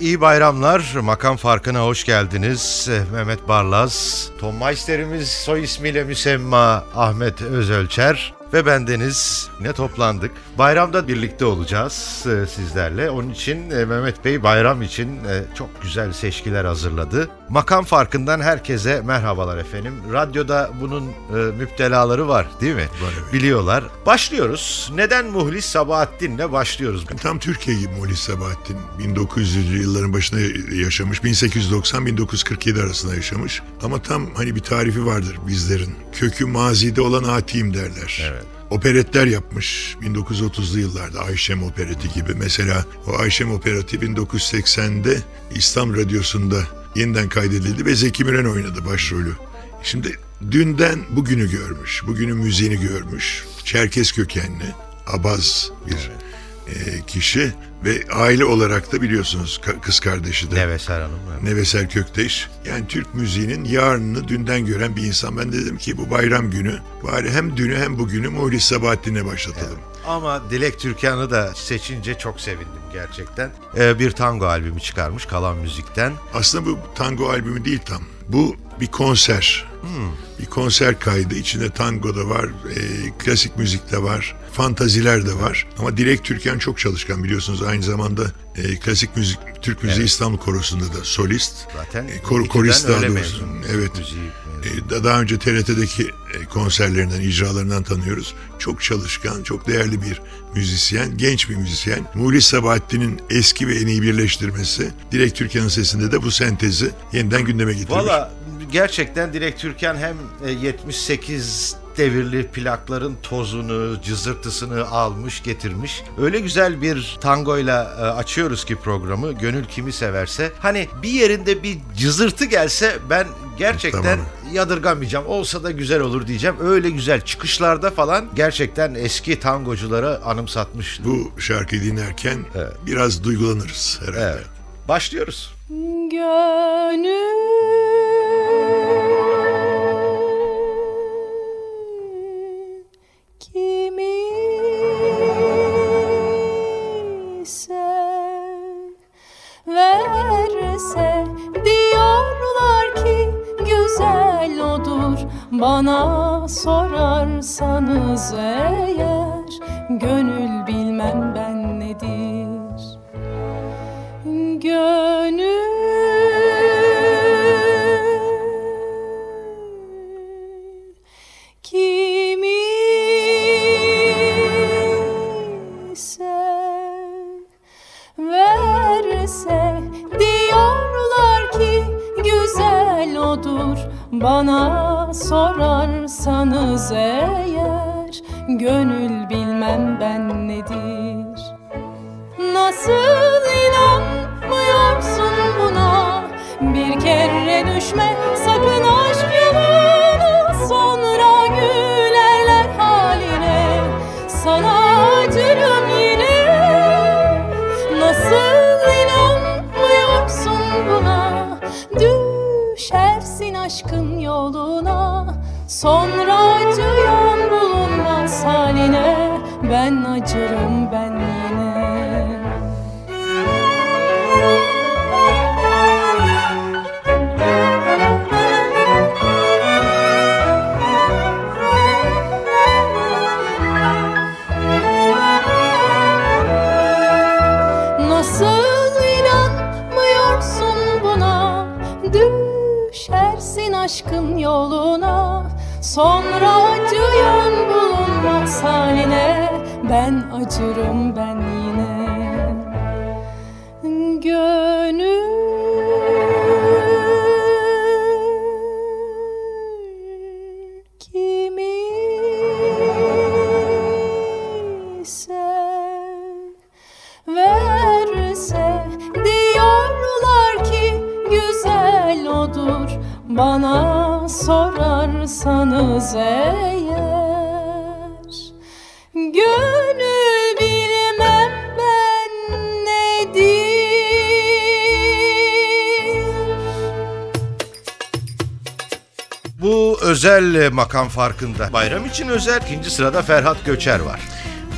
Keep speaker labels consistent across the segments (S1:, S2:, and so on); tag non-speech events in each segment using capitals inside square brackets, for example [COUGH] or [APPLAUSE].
S1: iyi bayramlar. Makam Farkı'na hoş geldiniz. E, Mehmet Barlaz, Tom Meister'imiz soy ismiyle müsemma Ahmet Özölçer ve bendeniz ne toplandık. Bayramda birlikte olacağız e, sizlerle. Onun için e, Mehmet Bey bayram için e, çok güzel seçkiler hazırladı. Makam farkından herkese merhabalar efendim. Radyoda bunun e, müptelaları var değil mi?
S2: Var, evet.
S1: Biliyorlar. Başlıyoruz. Neden Muhlis Sabahattin'le başlıyoruz?
S2: Tam Türkiye gibi Muhlis Sabahattin. 1900'lü yılların başında yaşamış. 1890-1947 arasında yaşamış. Ama tam hani bir tarifi vardır bizlerin. Kökü mazide olan atiyim derler.
S1: Evet.
S2: Operetler yapmış 1930'lu yıllarda Ayşem Opereti gibi. Mesela o Ayşem Opereti 1980'de İslam Radyosu'nda yeniden kaydedildi ve Zeki Müren oynadı başrolü. Şimdi dünden bugünü görmüş, bugünün müziğini görmüş. Çerkes kökenli, Abaz bir e, kişi ve aile olarak da biliyorsunuz kız kardeşi de.
S1: Neveser Hanım. evet.
S2: Nevesel Kökteş. Yani Türk müziğinin yarınını dünden gören bir insan. Ben dedim ki bu bayram günü bari hem dünü hem bugünü Muhlis Sabahattin'e başlatalım.
S1: Ama Dilek Türkan'ı da seçince çok sevindim gerçekten. Ee, bir tango albümü çıkarmış Kalan Müzik'ten.
S2: Aslında bu tango albümü değil tam. Bu bir konser. Bir konser kaydı. İçinde tango da var, e, klasik müzik de var, fantaziler de var. Ama Dilek Türkan çok çalışkan biliyorsunuz. Aynı zamanda e, klasik müzik, Türk Müziği
S1: Evet.
S2: İstanbul Korosu'nda da solist.
S1: Zaten
S2: E, kor- korist daha doğrusu. Evet.
S1: Müziği
S2: Daha önce TRT'deki e, konserlerinden, icralarından tanıyoruz. Çok çalışkan, çok değerli bir müzisyen, genç bir müzisyen. Muhlis Sabahattin'in eski ve en iyi birleştirmesi, Dilek Türkan'ın sesinde de bu sentezi yeniden gündeme getirmiş.
S1: Valla gerçekten Dilek Türkan hem e, 78 devirli plakların tozunu, cızırtısını almış getirmiş. Öyle güzel bir tangoyla e, açıyoruz ki programı. Gönül kimi severse. Hani bir yerinde bir cızırtı gelse ben gerçekten
S2: Tamam.
S1: yadırgamayacağım. Olsa da güzel olur diyeceğim. Öyle güzel çıkışlarda falan gerçekten eski tangoculara anımsatmış.
S2: Bu şarkıyı dinlerken
S1: Evet.
S2: biraz duygulanırız herhalde.
S1: Evet. Başlıyoruz.
S3: Gönül bana sorarsanız eğer gönül bilmem ben nedir. Gönül bana sorarsanız eğer gönül bilmem ben nedir. Nasıl inanmıyorsun buna? Bir kere düşme sakın aşk yoluna Sonra gülerler haline. Sana acırım yine. Nasıl inanmıyorsun buna? Düşersin aşkın yoluna Sonra acıyan bulunmaz haline. Ben acırım ben Ben acırım ben yine. Gönül diyorlar ki bana sorarsanız eğer
S1: özel e, makam farkında. Bayram için özel. İkinci sırada Ferhat Göçer var.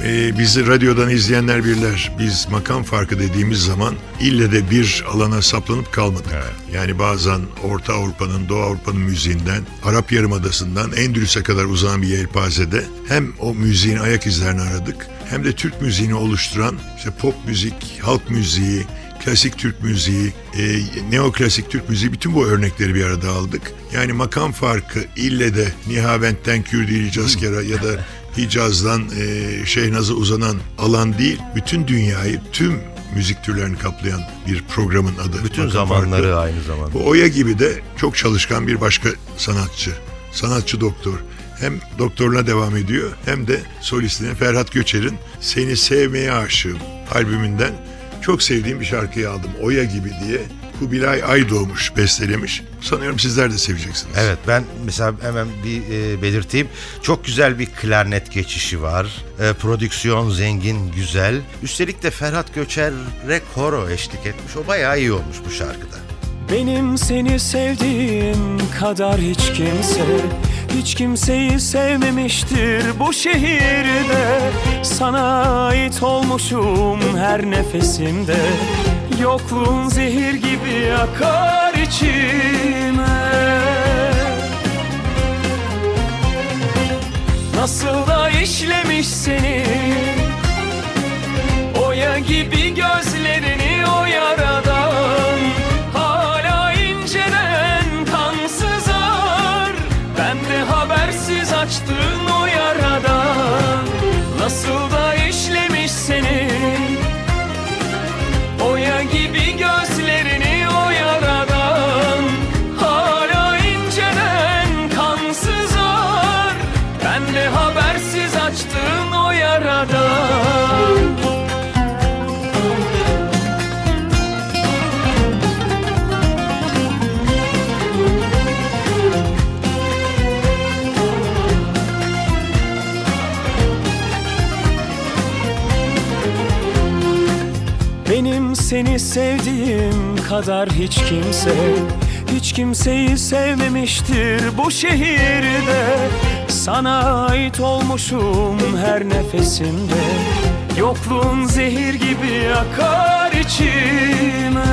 S2: Ee, bizi radyodan izleyenler birler. Biz makam farkı dediğimiz zaman ille de bir alana saplanıp kalmadık. Yani bazen Orta Avrupa'nın, Doğu Avrupa'nın müziğinden, Arap Yarımadası'ndan Endülüs'e kadar uzanan bir yelpazede hem o müziğin ayak izlerini aradık hem de Türk müziğini oluşturan işte pop müzik, halk müziği, klasik Türk müziği, e, neoklasik Türk müziği bütün bu örnekleri bir arada aldık. Yani makam farkı ille de Nihavent'ten Kürdili Cazkera ya da Hicaz'dan e, Şehnaz'a uzanan alan değil, bütün dünyayı, tüm müzik türlerini kaplayan bir programın adı.
S1: Bütün
S2: Makam
S1: zamanları
S2: Farkı.
S1: aynı zamanda.
S2: Bu Oya gibi de çok çalışkan bir başka sanatçı. Sanatçı doktor. Hem doktoruna devam ediyor hem de solistine Ferhat Göçer'in Seni Sevmeye Aşığım albümünden çok sevdiğim bir şarkıyı aldım. Oya gibi diye Kubilay Aydoğmuş bestelemiş. Sanıyorum sizler de seveceksiniz.
S1: Evet ben mesela hemen bir e, belirteyim. Çok güzel bir klarnet geçişi var. E, prodüksiyon zengin, güzel. Üstelik de Ferhat Göçer'e koro eşlik etmiş. O bayağı iyi olmuş bu şarkıda.
S4: Benim seni sevdiğim kadar hiç kimse Hiç kimseyi sevmemiştir bu şehirde. Sana ait olmuşum her nefesimde Yokluğun zehir gibi akar içime. Nasıl da işlemiş seni Oya gibi gözlerini kadar hiç kimse Hiç kimseyi sevmemiştir bu şehirde. Sana ait olmuşum her nefesimde Yokluğun zehir gibi akar içime.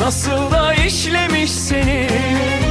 S4: Nasıl da işlemiş seni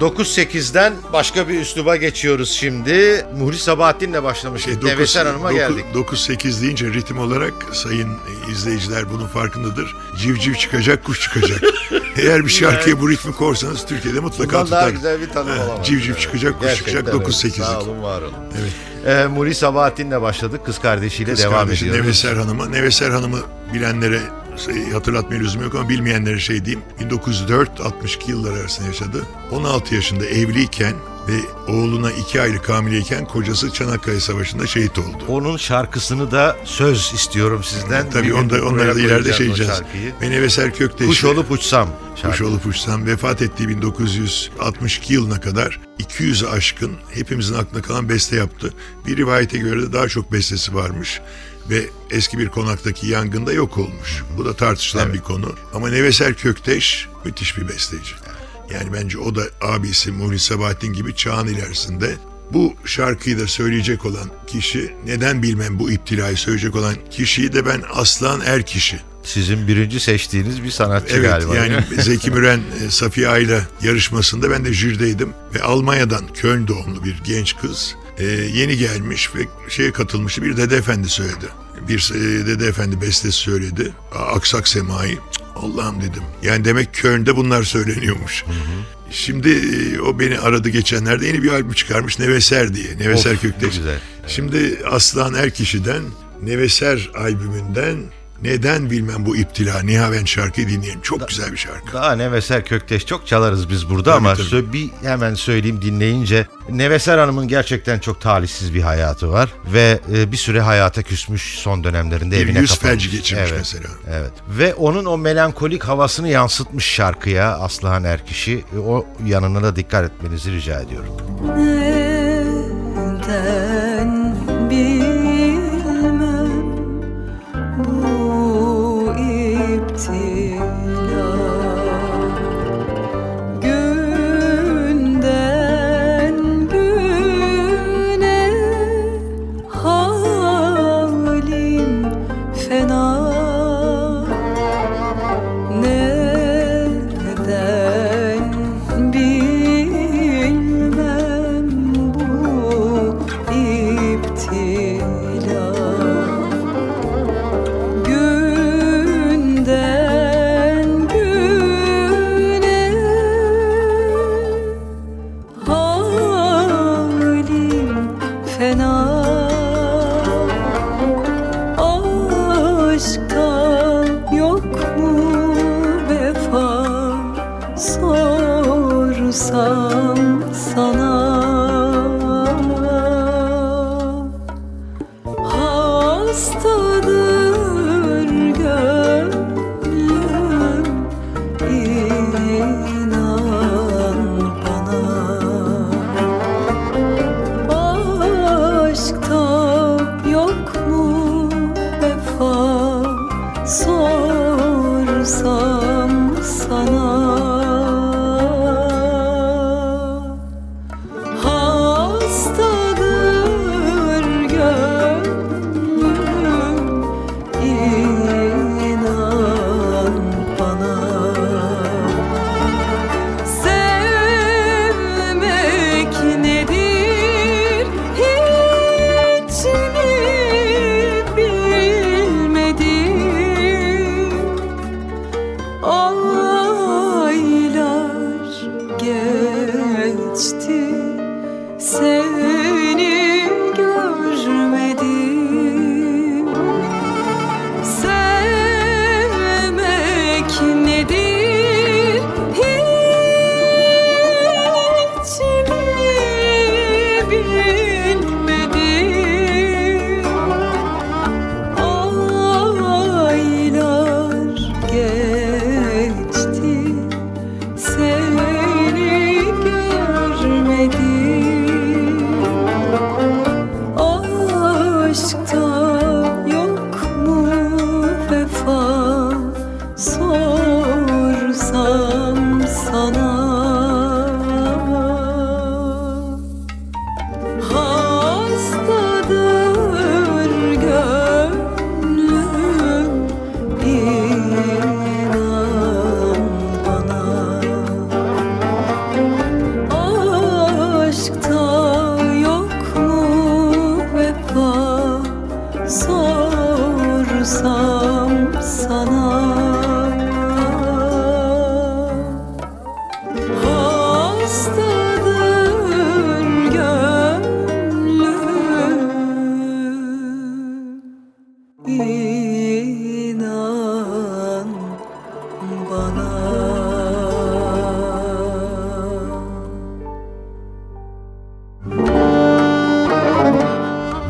S1: 9-8'den başka bir üsluba geçiyoruz şimdi. Muhlis Sabahattin'le başlamıştık.
S2: Dokuz-
S1: Neveser Hanım'a
S2: doku-
S1: geldik.
S2: 9-8 deyince ritim olarak sayın e, izleyiciler bunun farkındadır. Civciv çıkacak, kuş çıkacak. [LAUGHS] Eğer bir şarkıya bu ritmi korsanız Türkiye'de mutlaka
S1: Bundan daha
S2: tutar.
S1: güzel bir tanım olamaz.
S2: Civciv çıkacak, kuş
S1: Gerçekten
S2: çıkacak,
S1: öyle.
S2: 9-8'lik.
S1: Sağ olun, var olun.
S2: Evet.
S1: Ee, Muhlis Sabahattin'le başladık. Kız kardeşiyle
S2: Kız
S1: devam
S2: kardeşi
S1: ediyoruz.
S2: Neveser Hanım'a. Neveser Hanım'ı bilenlere şey, hatırlatmaya lüzum yok ama bilmeyenlere şey diyeyim. 1904-62 yıllar arasında yaşadı. 16 yaşında evliyken ve oğluna 2 aylık hamileyken kocası Çanakkale Savaşı'nda şehit oldu.
S1: Onun şarkısını da söz istiyorum sizden.
S2: Tabii
S1: Bir gün
S2: onu da, onları
S1: buraya
S2: da ileride şey diyeceğiz.
S1: şarkıyı.
S2: Ve Neveser Kökteş.
S1: Kuş olup uçsam.
S2: Kuş
S1: şarkı.
S2: olup uçsam vefat ettiği 1962 yılına kadar 200'ü aşkın hepimizin aklına kalan beste yaptı. Bir rivayete göre de daha çok bestesi varmış ve eski bir konaktaki yangında yok olmuş. Bu da tartışılan
S1: Evet.
S2: bir konu. Ama Neveser Kökteş müthiş bir besteci. Yani bence o da abisi Muhlis Sabahattin gibi çağın ilerisinde. Bu şarkıyı da söyleyecek olan kişi, neden bilmem bu iptilayı söyleyecek olan kişiyi de ben Aslan Erkiş'i
S1: Sizin birinci seçtiğiniz bir sanatçı
S2: Evet
S1: galiba.
S2: yani
S1: değil mi? [LAUGHS]
S2: Zeki Müren e, Safiye Ayla yarışmasında ben de jürideydim ve Almanya'dan Köln doğumlu bir genç kız e, yeni gelmiş ve şeye katılmıştı bir Dede Efendi söyledi. Bir e, Dede Efendi bestesi söyledi. Aksak Semai. Cık, Allah'ım dedim. Yani demek Köln'de bunlar söyleniyormuş. Şimdi e, o beni aradı geçenlerde yeni bir albüm çıkarmış Neveser diye. Neveser
S1: Of, ne
S2: Kökteş.
S1: güzel.
S2: Şimdi Aslan Erkişi'den Neveser albümünden neden bilmem bu iptila Nihaven şarkıyı dinleyelim. Çok güzel bir şarkı.
S1: Daha Neveser Kökteş çok çalarız biz burada
S2: Tabii,
S1: ama
S2: tabii.
S1: sö- bir hemen söyleyeyim dinleyince Neveser Hanım'ın gerçekten çok talihsiz bir hayatı var ve e, bir süre hayata küsmüş son dönemlerinde
S2: Bir
S1: evine
S2: yüz
S1: kapanmış.
S2: felci geçirmiş
S1: evet,
S2: mesela.
S1: Evet. Ve onun o melankolik havasını yansıtmış şarkıya Aslıhan Erkiş'i. E, O yanına da dikkat etmenizi rica ediyorum.
S5: Neden bilmem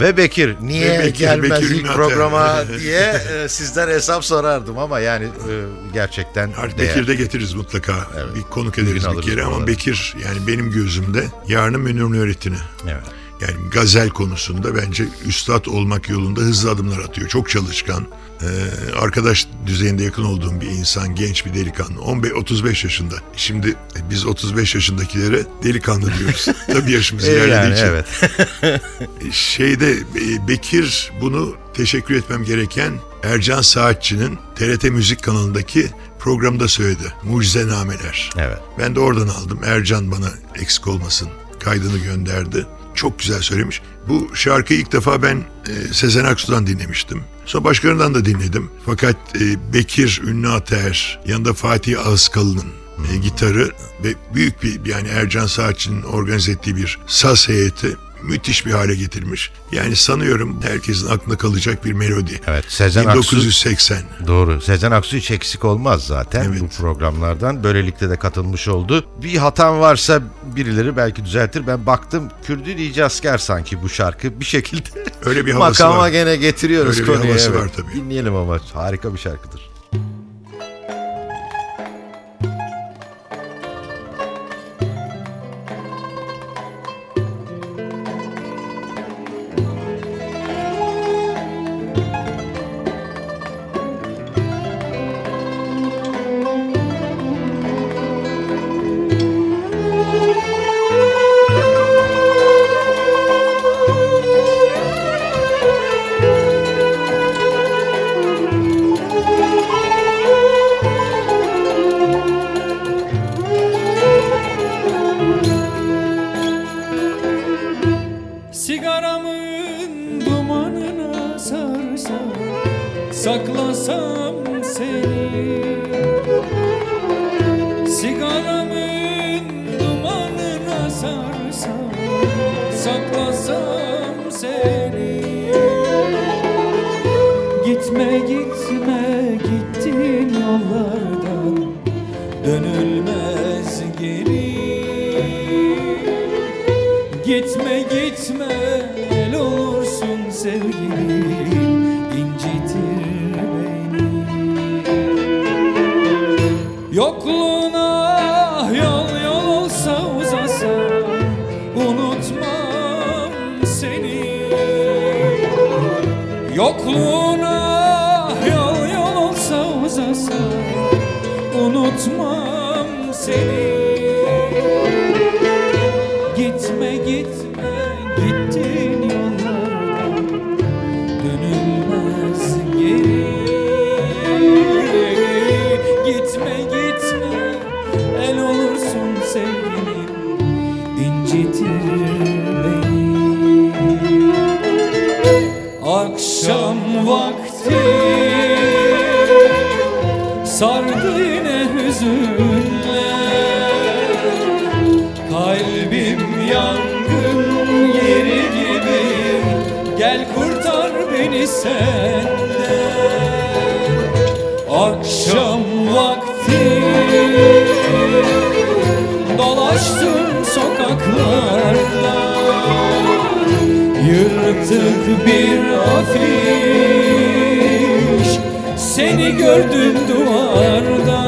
S1: Ve Bekir niye
S2: Ve Bekir,
S1: gelmez
S2: Bekir
S1: ilk programa [LAUGHS] diye e, sizden hesap sorardım ama yani e, gerçekten
S2: Artık
S1: değer.
S2: Bekir de getiririz mutlaka.
S1: Evet.
S2: Bir konuk ederiz bir kere ama. Bekir yani benim gözümde yarının Münir Nurettin'i.
S1: Evet.
S2: Yani gazel konusunda bence üstad olmak yolunda hızlı adımlar atıyor. Çok çalışkan. Ee, arkadaş düzeyinde yakın olduğum bir insan, genç bir delikanlı. 15 35 yaşında. Şimdi biz 35 yaşındakilere delikanlı diyoruz. [LAUGHS] Tabii yaşımız
S1: E, yani
S2: ilerlediği için.
S1: evet. [LAUGHS]
S2: Şeyde e, Bekir bunu teşekkür etmem gereken Ercan Saatçı'nın TRT Müzik kanalındaki programda söyledi. Mucizenameler.
S1: Evet.
S2: Ben de oradan aldım. Ercan bana eksik olmasın kaydını gönderdi. Çok güzel söylemiş. Bu şarkıyı ilk defa ben e, Sezen Aksu'dan dinlemiştim. Sonra başkalarından da dinledim. Fakat e, Bekir Ünlü Ater, yanında Fatih Ağızkalı'nın e, gitarı ve büyük bir yani Ercan Saatçı'nın organize ettiği bir saz heyeti müthiş bir hale getirmiş. Yani sanıyorum herkesin aklında kalacak bir melodi.
S1: Evet. Sezen Aksu
S2: 1980.
S1: Doğru. Sezen Aksu hiç eksik olmaz zaten
S2: Evet.
S1: bu programlardan. Böylelikle de katılmış oldu. Bir hatam varsa birileri belki düzeltir. Ben baktım Kürdü Dici Asker sanki bu şarkı bir şekilde
S2: Öyle bir havası [LAUGHS]
S1: makama
S2: var.
S1: gene getiriyoruz
S2: Öyle bir
S1: konuyu.
S2: havası
S1: evet.
S2: var tabii.
S1: Dinleyelim ama harika bir şarkıdır.
S6: Saklasam seni. Sigaramın dumanına sarsam Saklasam seni. Gitme gitme gittin yollardan Dönülmez geri. Gitme gitme Kalbim yangın yeri gibi. Gel kurtar beni senden. Akşam vakti. Dolaştım sokaklarda. Yırtık bir afiş. Seni gördüm duvarda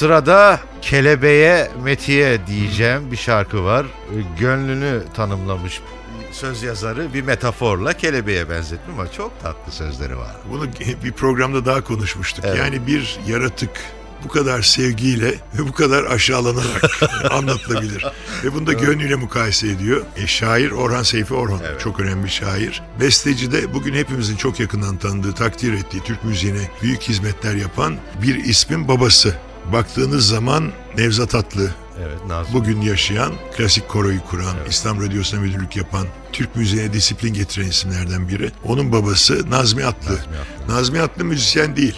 S1: Sırada Kelebeğe Metiye diyeceğim bir şarkı var. Gönlünü tanımlamış söz yazarı bir metaforla kelebeğe benzetme ama çok tatlı sözleri var.
S2: Bunu bir programda daha konuşmuştuk.
S1: Evet.
S2: Yani bir yaratık bu kadar sevgiyle ve bu kadar aşağılanarak [LAUGHS] anlatılabilir. Ve bunu da gönlüyle mukayese ediyor. E, şair Orhan Seyfi Orhan. Çok önemli bir şair. Besteci de bugün hepimizin çok yakından tanıdığı, takdir ettiği Türk müziğine büyük hizmetler yapan bir ismin babası. Baktığınız zaman Nevzat Atlı,
S1: Evet Nazım.
S2: bugün yaşayan, klasik koroyu kuran, İslam Radyosu'na müdürlük yapan, Türk müziğine disiplin getiren isimlerden biri. Onun babası Nazmi Atlı. Nazmi Atlı müzisyen değil,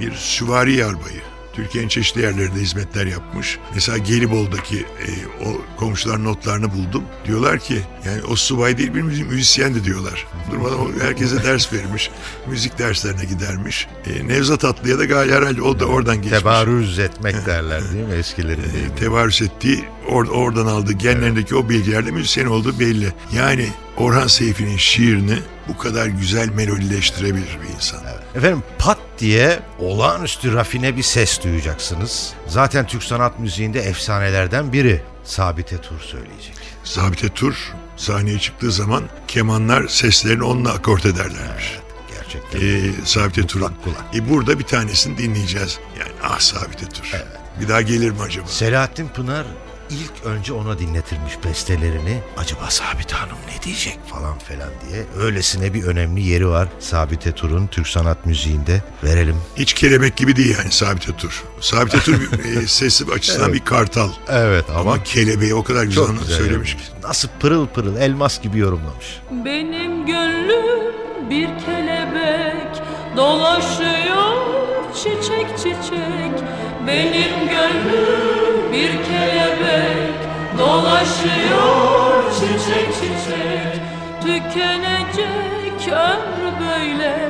S2: bir süvari yarbayı. Türkiye'nin çeşitli yerlerinde hizmetler yapmış. Mesela Gelibolu'daki e, o komşular notlarını buldum. Diyorlar ki yani o subay değil bir müzi- müzisyendi diyorlar. Durmadan herkese ders vermiş. [LAUGHS] Müzik derslerine gidermiş. E, Nevzat Atlı'ya da galiba herhalde o da oradan geçmiş.
S1: Tebarüz etmek derler değil mi eskilerin deyimi?
S2: tevarüs ettiği, or- oradan aldığı genlerindeki o bilgilerle müzisyen olduğu belli. Yani Orhan Seyfi'nin şiirini bu kadar güzel melodileştirebilir bir insan.
S1: Efendim pat diye olağanüstü rafine bir ses duyacaksınız. Zaten Türk sanat müziğinde efsanelerden biri. Sabite Tur söyleyecek.
S2: Zabite Tur sahneye çıktığı zaman kemanlar seslerini onunla akort ederlermiş.
S1: Gerçekten.
S2: Ee, Sabite Tur'un. E, burada bir tanesini dinleyeceğiz. Yani ah Sabite Tur. Bir daha gelir mi acaba?
S1: Selahattin Pınar ilk önce ona dinletirmiş bestelerini. Acaba Sabit Hanım ne diyecek falan filan diye. Öylesine bir önemli yeri var Sabite Tur'un Türk sanat müziğinde. Verelim.
S2: Hiç kelebek gibi değil yani Sabite Tur. Sabite Tur [LAUGHS] e, sesi açısından bir kartal.
S1: Evet
S2: Ama, kelebeği o kadar güzel,
S1: güzel
S2: söylemiş ki.
S1: Nasıl pırıl pırıl elmas gibi yorumlamış.
S7: Benim gönlüm bir kelebek dolaşıyor çiçek çiçek Benim gönlüm bir kelebek dolaşıyor çiçek çiçek. Tükenecek ömrü böyle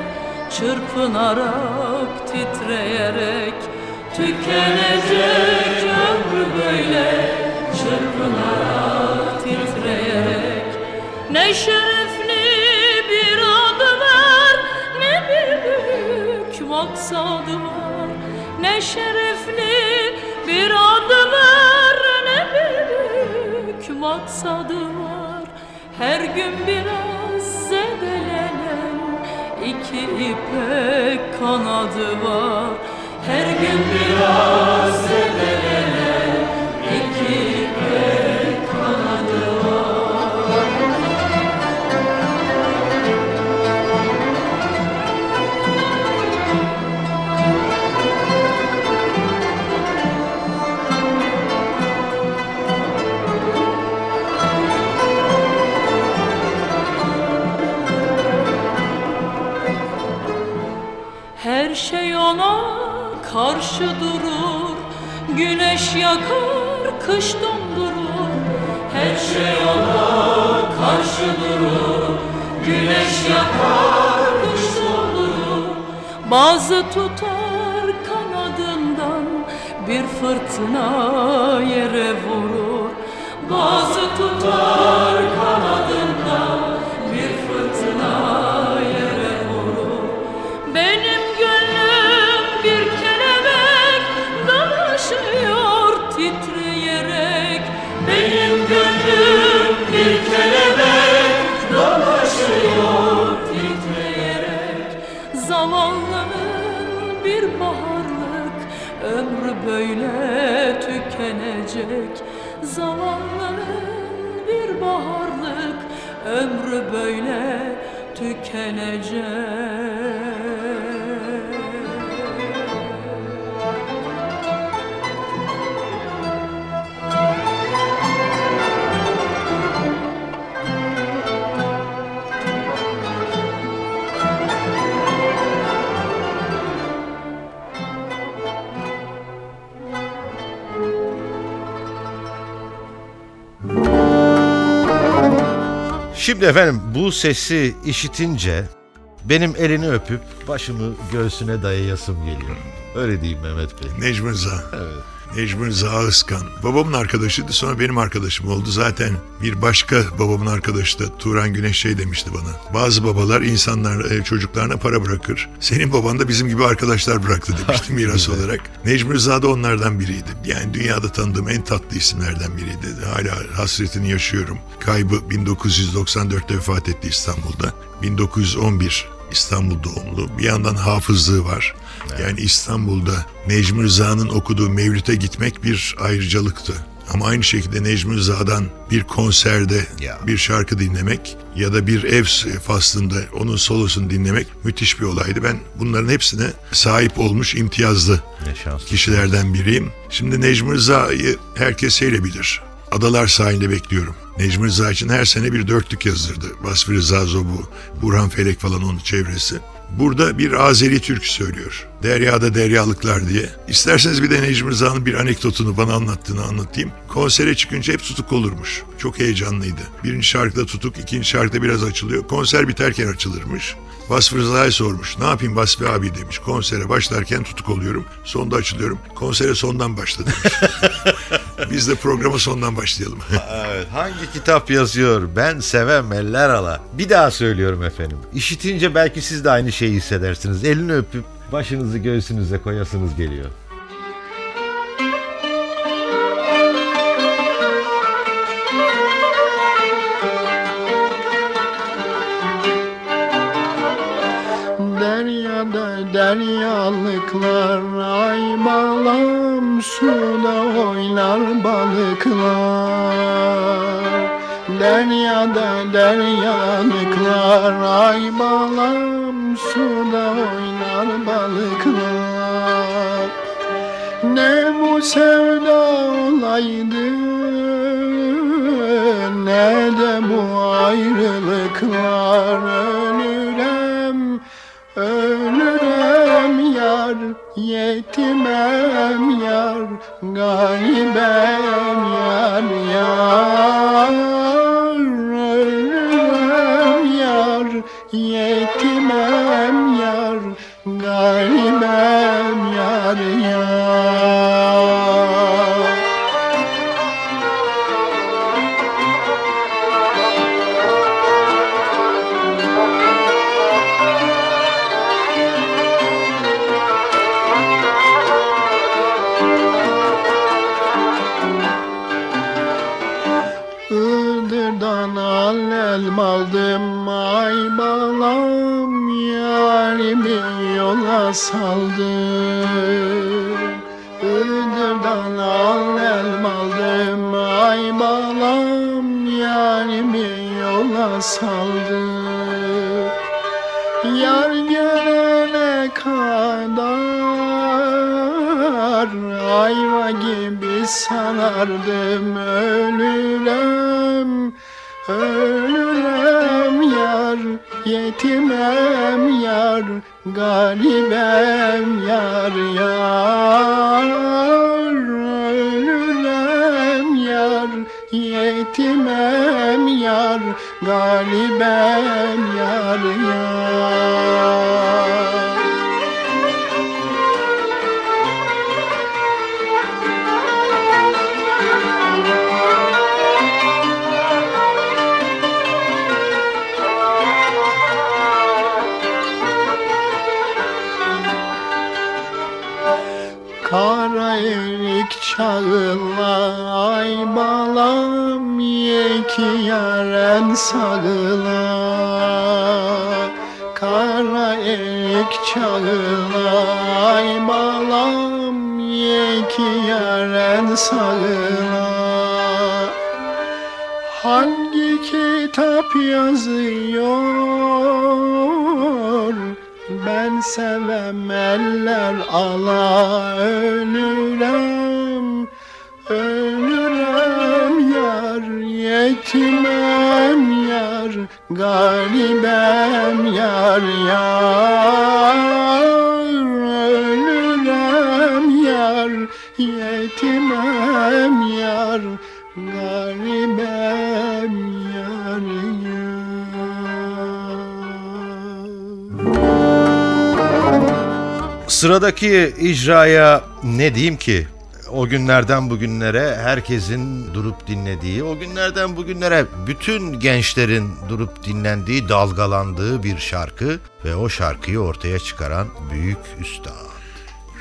S7: çırpınarak titreyerek. Tükenecek ömrü böyle çırpınarak titreyerek. Ne şerefli bir adı var Ne bir büyük maksadı var Ne şerefli bir adı var Ne büyük maksadı var Her gün biraz zedelenen iki ipek kanadı var. Her gün biraz zedelenen karşı durur. Güneş yakar, kış dondurur. Her şey ona karşı durur. Güneş yakar, kış dondurur. Bazı tutar kanadından Bir fırtına yere vurur. Bazı tutar kanadından
S3: baharlık ömrü böyle tükenecek. Zavallının bir baharlık ömrü böyle tükenecek
S1: Şimdi efendim bu sesi işitince benim elini öpüp başımı göğsüne dayayasım geliyor. Öyle diyeyim Mehmet Bey.
S2: Necmi Rıza. Necmi Rıza Ağızkan. Babamın arkadaşıydı sonra benim arkadaşım oldu. Zaten bir başka babamın arkadaşı da Turan Güneş şey demişti bana. Bazı babalar insanlar e, çocuklarına para bırakır. Senin baban da bizim gibi arkadaşlar bıraktı demişti miras olarak. Necmi Rıza da onlardan biriydi. Yani dünyada tanıdığım en tatlı isimlerden biriydi. Hala hasretini yaşıyorum. Kaybı 1994'te vefat etti İstanbul'da. 1911 İstanbul doğumlu. Bir yandan hafızlığı var. Yani İstanbul'da Necmi Rıza'nın okuduğu Mevlüt'e gitmek bir ayrıcalıktı. Ama aynı şekilde Necmi Rıza'dan bir konserde
S1: Ya.
S2: bir şarkı dinlemek ya da bir ev faslında onun solosunu dinlemek müthiş bir olaydı. Ben bunların hepsine sahip olmuş imtiyazlı kişilerden biriyim. Şimdi Necmi Rıza'yı herkes bilir. Adalar sahilde bekliyorum. Necmi Rıza için her sene bir dörtlük yazırdı. Vasfi Rıza Zobu, Burhan Felek falan onun çevresi. Burada bir Azeri türkü söylüyor. Deryada deryalıklar diye. İsterseniz bir de Necmi Rıza'nın bir anekdotunu bana anlattığını anlatayım. Konsere çıkınca hep tutuk olurmuş. Çok heyecanlıydı. Birinci şarkıda tutuk, ikinci şarkıda biraz açılıyor. Konser biterken açılırmış. Vasfi Rıza'ya sormuş. Ne yapayım Vasfi abi demiş. Konsere başlarken tutuk oluyorum. Sonda açılıyorum. Konsere sondan başla demiş. [LAUGHS] [LAUGHS] Biz de programa sondan başlayalım. [LAUGHS]
S1: Evet, hangi kitap yazıyor? Ben sevem eller ala. Bir daha söylüyorum efendim. İşitince belki siz de aynı şeyi hissedersiniz. Elini öpüp başınızı göğsünüze koyasınız geliyor.
S8: Deryalıklar Ay balam suda oynar balıklar. Deryada deryalıklar Ay balam suda oynar balıklar. Ne bu sevda olaydı Ne de bu ayrılıklar yetimem yar, garibem yar yar. Yola saldım Iğdır'dan al elma aldım ay balam Yarimi yola saldım Yar gelene kadar ayva gibi sanardım. Ölürüm ölürüm yar yetimem yar garibem yar yar. Ölürüm yar yetimem yar galibem yar yar Çağınla. Ay balam ye ki yaren sağla Kara erik çağla Ay balam ye ki yaren sağla Hangi kitap yazıyor Ben sevem eller ala ölürem Ölürem yar yetimem yar Garibem yar yar
S1: Sıradaki icraya ne diyeyim ki? O günlerden bugünlere herkesin durup dinlediği, o günlerden bugünlere bütün gençlerin durup dinlendiği, dalgalandığı bir şarkı ve o şarkıyı ortaya çıkaran büyük üstad.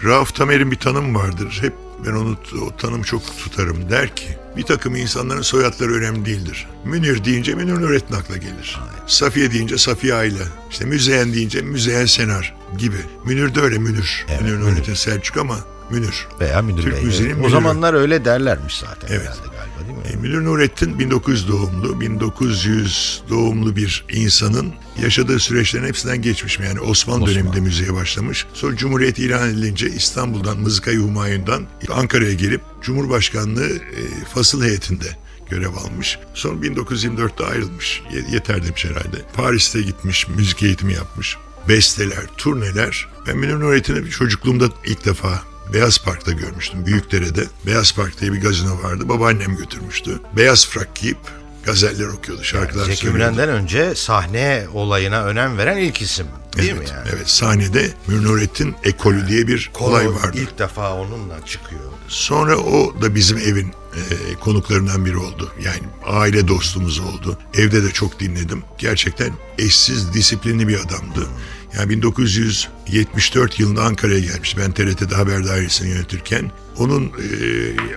S2: Rauf Tamer'in bir tanım vardır. Hep ben onu o tanım çok tutarım. Der ki bir takım insanların soyadları önemli değildir. Münir deyince Münir Nurettin akla gelir. Safiye deyince Safiye Ayla. İşte Müzeyyen deyince Müzeyyen Senar gibi. Münir de öyle Münir.
S1: Evet,
S2: Münir. Nurettin Selçuk ama Münir.
S1: Veya Münir
S2: Türk
S1: Bey.
S2: müziğinin
S1: O zamanlar öyle derlermiş zaten
S2: Evet.
S1: herhalde değil mi?
S2: E, Münir Nurettin 1900 doğumlu, 1900 doğumlu bir insanın yaşadığı süreçlerin hepsinden geçmiş. Yani Osmanlı
S1: Osmanlı.
S2: döneminde müziğe başlamış. Sonra Cumhuriyet ilan edilince İstanbul'dan, Mızıkayı Humayun'dan Ankara'ya gelip Cumhurbaşkanlığı e, fasıl heyetinde görev almış. Sonra 1924'te ayrılmış. Ye- yeter demiş herhalde. Paris'te gitmiş, müzik eğitimi yapmış. Besteler, turneler. Ben Münir Nurettin'i çocukluğumda ilk defa Beyaz Park'ta görmüştüm. Büyükdere'de. Beyaz Park diye bir gazino vardı. Babaannem götürmüştü. Beyaz frak giyip gazeller okuyordu, şarkılar
S1: Zeki
S2: söylüyordu.
S1: Müren'den önce sahne olayına önem veren ilk isim değil
S2: evet,
S1: mi yani?
S2: Evet, sahnede Münir Nurettin ekolü diye bir olay
S1: Konu
S2: vardı.
S1: İlk defa onunla çıkıyor.
S2: Sonra o da bizim evin e, konuklarından biri oldu. Yani aile dostumuz oldu. Evde de çok dinledim. Gerçekten eşsiz, disiplinli bir adamdı. Yani 1974 yılında Ankara'ya gelmiş. Ben TRT'de haber dairesini yönetirken. Onun e,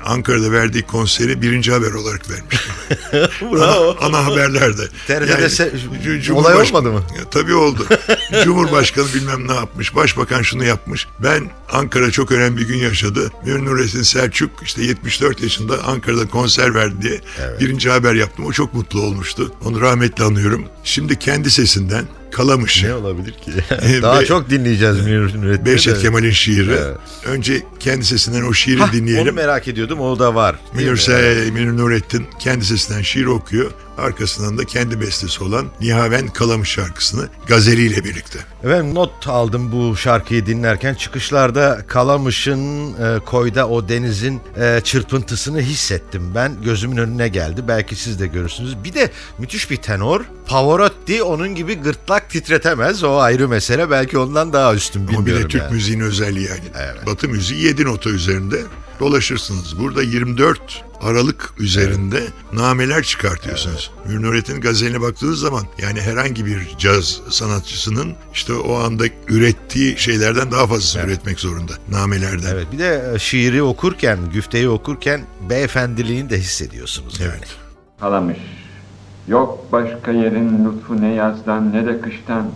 S2: Ankara'da verdiği konseri birinci haber olarak vermişti. [LAUGHS]
S1: Bravo.
S2: ana, ana haberlerde.
S1: TRT'de se-
S2: Cu-
S1: olay olmadı mı?
S2: Ya, tabii oldu. [LAUGHS] Cumhurbaşkanı bilmem ne yapmış. Başbakan şunu yapmış. Ben Ankara çok önemli bir gün yaşadı. Münir Nurettin Selçuk işte 74 yaşında Ankara'da konser verdi diye birinci haber yaptım. O çok mutlu olmuştu. Onu rahmetle anıyorum. Şimdi kendi sesinden Kalamış.
S1: Ne olabilir ki? [LAUGHS] Daha
S2: Be-
S1: çok dinleyeceğiz Münir Nurettin'i.
S2: Behçet. Kemal'in şiiri.
S1: Evet.
S2: Önce kendi sesinden o şiiri
S1: Hah,
S2: dinleyelim.
S1: Onu merak ediyordum. O da var.
S2: Münir? Se- Münir Nurettin kendi sesinden şiir okuyor. Arkasından da kendi bestesi olan Nihaven Kalamış şarkısını gazeliyle birlikte.
S1: Ben not aldım bu şarkıyı dinlerken. Çıkışlarda Kalamış'ın e, koyda o denizin e, çırpıntısını hissettim. Ben gözümün önüne geldi. Belki siz de görürsünüz. Bir de müthiş bir tenor. Pavarotti onun gibi gırtlak titretemez. O ayrı mesele. Belki ondan daha üstün
S2: Ama bir
S1: bilmiyorum
S2: de Türk
S1: yani.
S2: müziğinin özelliği yani.
S1: Evet.
S2: Batı müziği 7 nota üzerinde dolaşırsınız. Burada 24 Aralık üzerinde nameler çıkartıyorsunuz. Münir Nurettin gazeline baktığınız zaman yani herhangi bir caz sanatçısının işte o anda ürettiği şeylerden daha fazlasını üretmek zorunda. Namelerden.
S1: Evet bir de e, şiiri okurken, güfteyi okurken beyefendiliğini de hissediyorsunuz yani.
S2: Evet.
S9: Kalamış. Yok başka yerin lütfu ne yazdan ne de kıştan.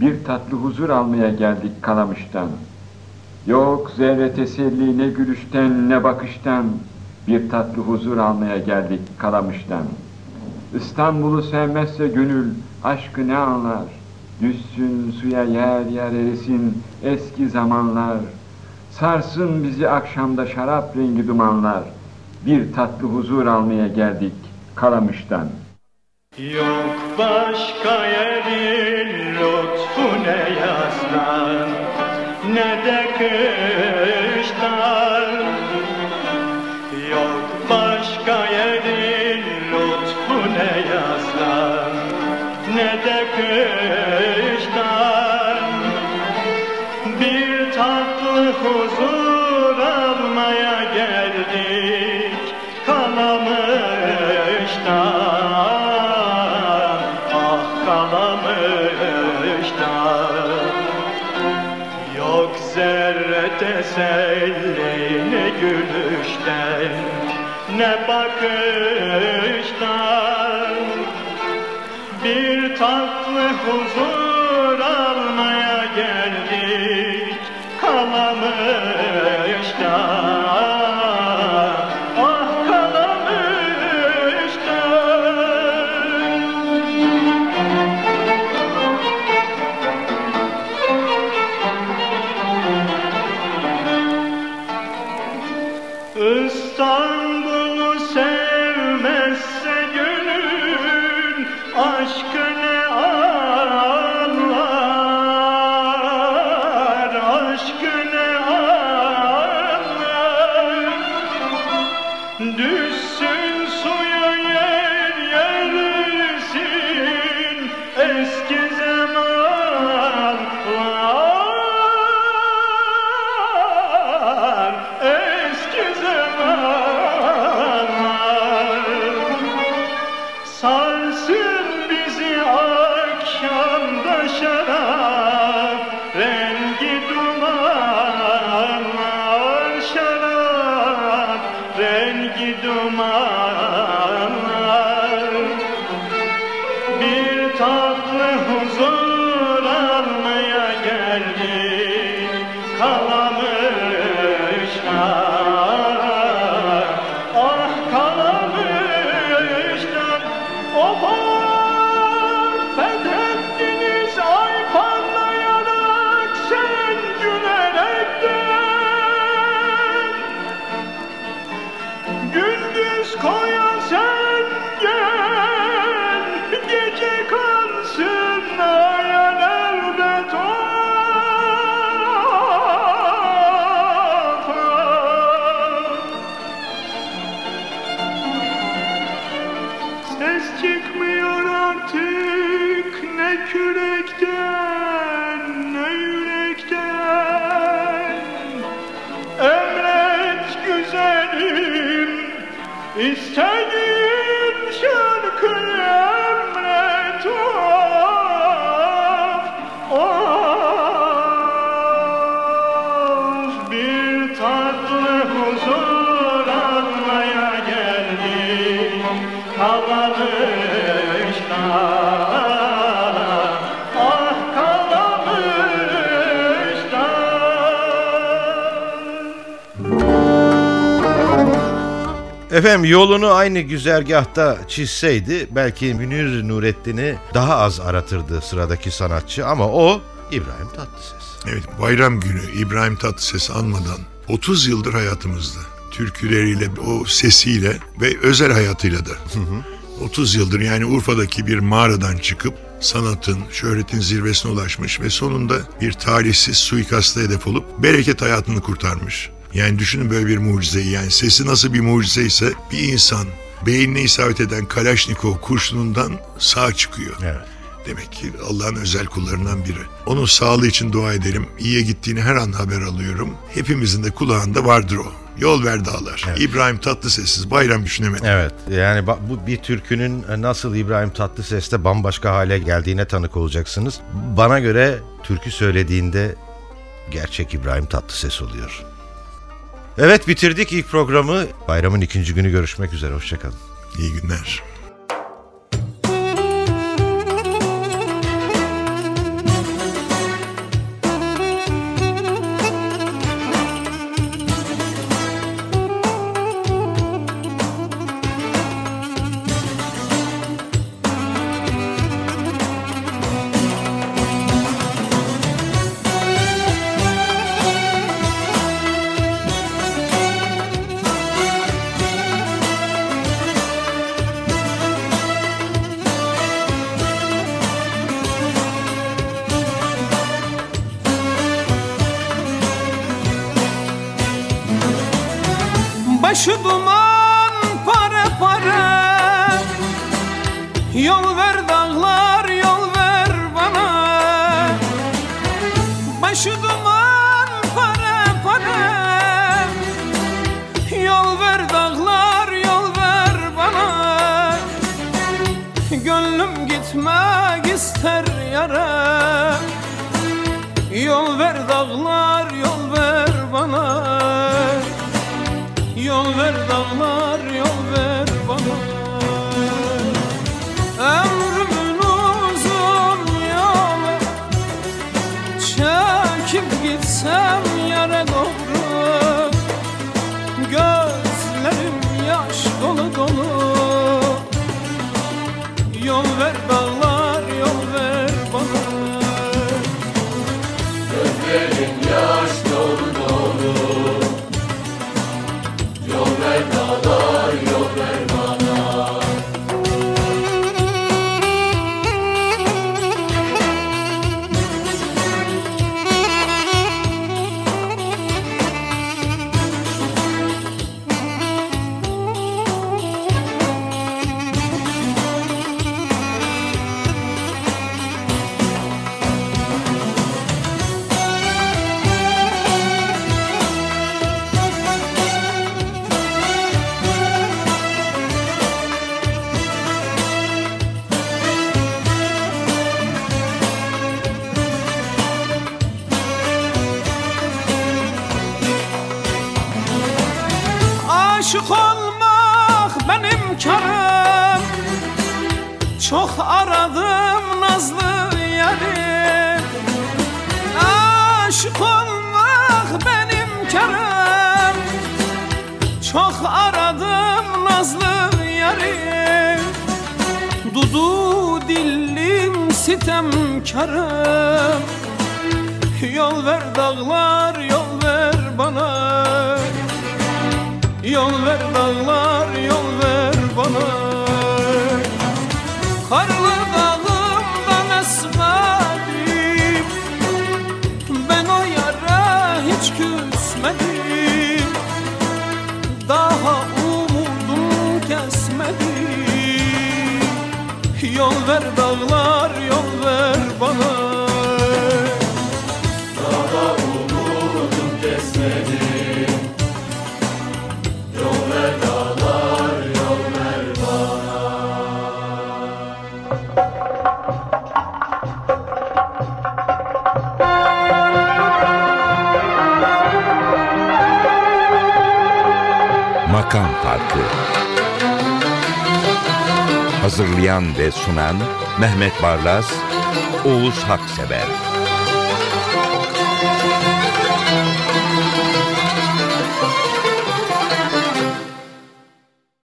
S9: Bir tatlı huzur almaya geldik Kalamış'tan. Yok zerre teselli ne gülüşten ne bakıştan. Bir tatlı huzur almaya geldik Kalamış'tan. İstanbul'u sevmezse gönül aşkı ne anlar? Düşsün suya yer yer erisin eski zamanlar. Sarsın bizi akşamda şarap rengi dumanlar. Bir tatlı huzur almaya geldik Kalamış'tan.
S10: Yok başka yerin lütfu ne yazdan ne de kıştan Yok başka yerin lütfu ne yazdan ne de kıştan Bir tatlı huzur almaya
S1: Efendim yolunu aynı güzergahta çizseydi belki Münir Nurettin'i daha az aratırdı sıradaki sanatçı ama o İbrahim Tatlıses.
S2: Evet bayram günü İbrahim Tatlıses anmadan 30 yıldır hayatımızda. Türküleriyle, o sesiyle ve özel hayatıyla da. 30 yıldır yani Urfa'daki bir mağaradan çıkıp sanatın, şöhretin zirvesine ulaşmış ve sonunda bir talihsiz suikasta hedef olup bereket hayatını kurtarmış. Yani düşünün böyle bir mucizeyi yani sesi nasıl bir mucize ise bir insan beynine isabet eden Kalaşnikov kurşunundan sağ çıkıyor.
S1: Evet.
S2: Demek ki Allah'ın özel kullarından biri. Onun sağlığı için dua edelim. İyiye gittiğini her an haber alıyorum. Hepimizin de kulağında vardır o. Yol ver dağlar. İbrahim Tatlıses'siz bayram düşünemedim.
S1: Evet yani bu bir türkünün nasıl İbrahim Tatlıses'te bambaşka hale geldiğine tanık olacaksınız. Bana göre türkü söylediğinde gerçek İbrahim Tatlıses oluyor. Evet bitirdik ilk programı. Bayramın ikinci günü görüşmek üzere. Hoşçakalın.
S2: İyi günler.
S6: Aşık olmak benim karım Çok aradım nazlı yarim. Dudu dillim sitemkarım Yol ver dağlar yol ver bana. Yol ver dağlar yol ver bana küsmedim Daha umudum kesmedim Yol ver dağlar yol ver bana
S11: Farkı Hazırlayan ve sunan Mehmet Barlas, Oğuz Haksever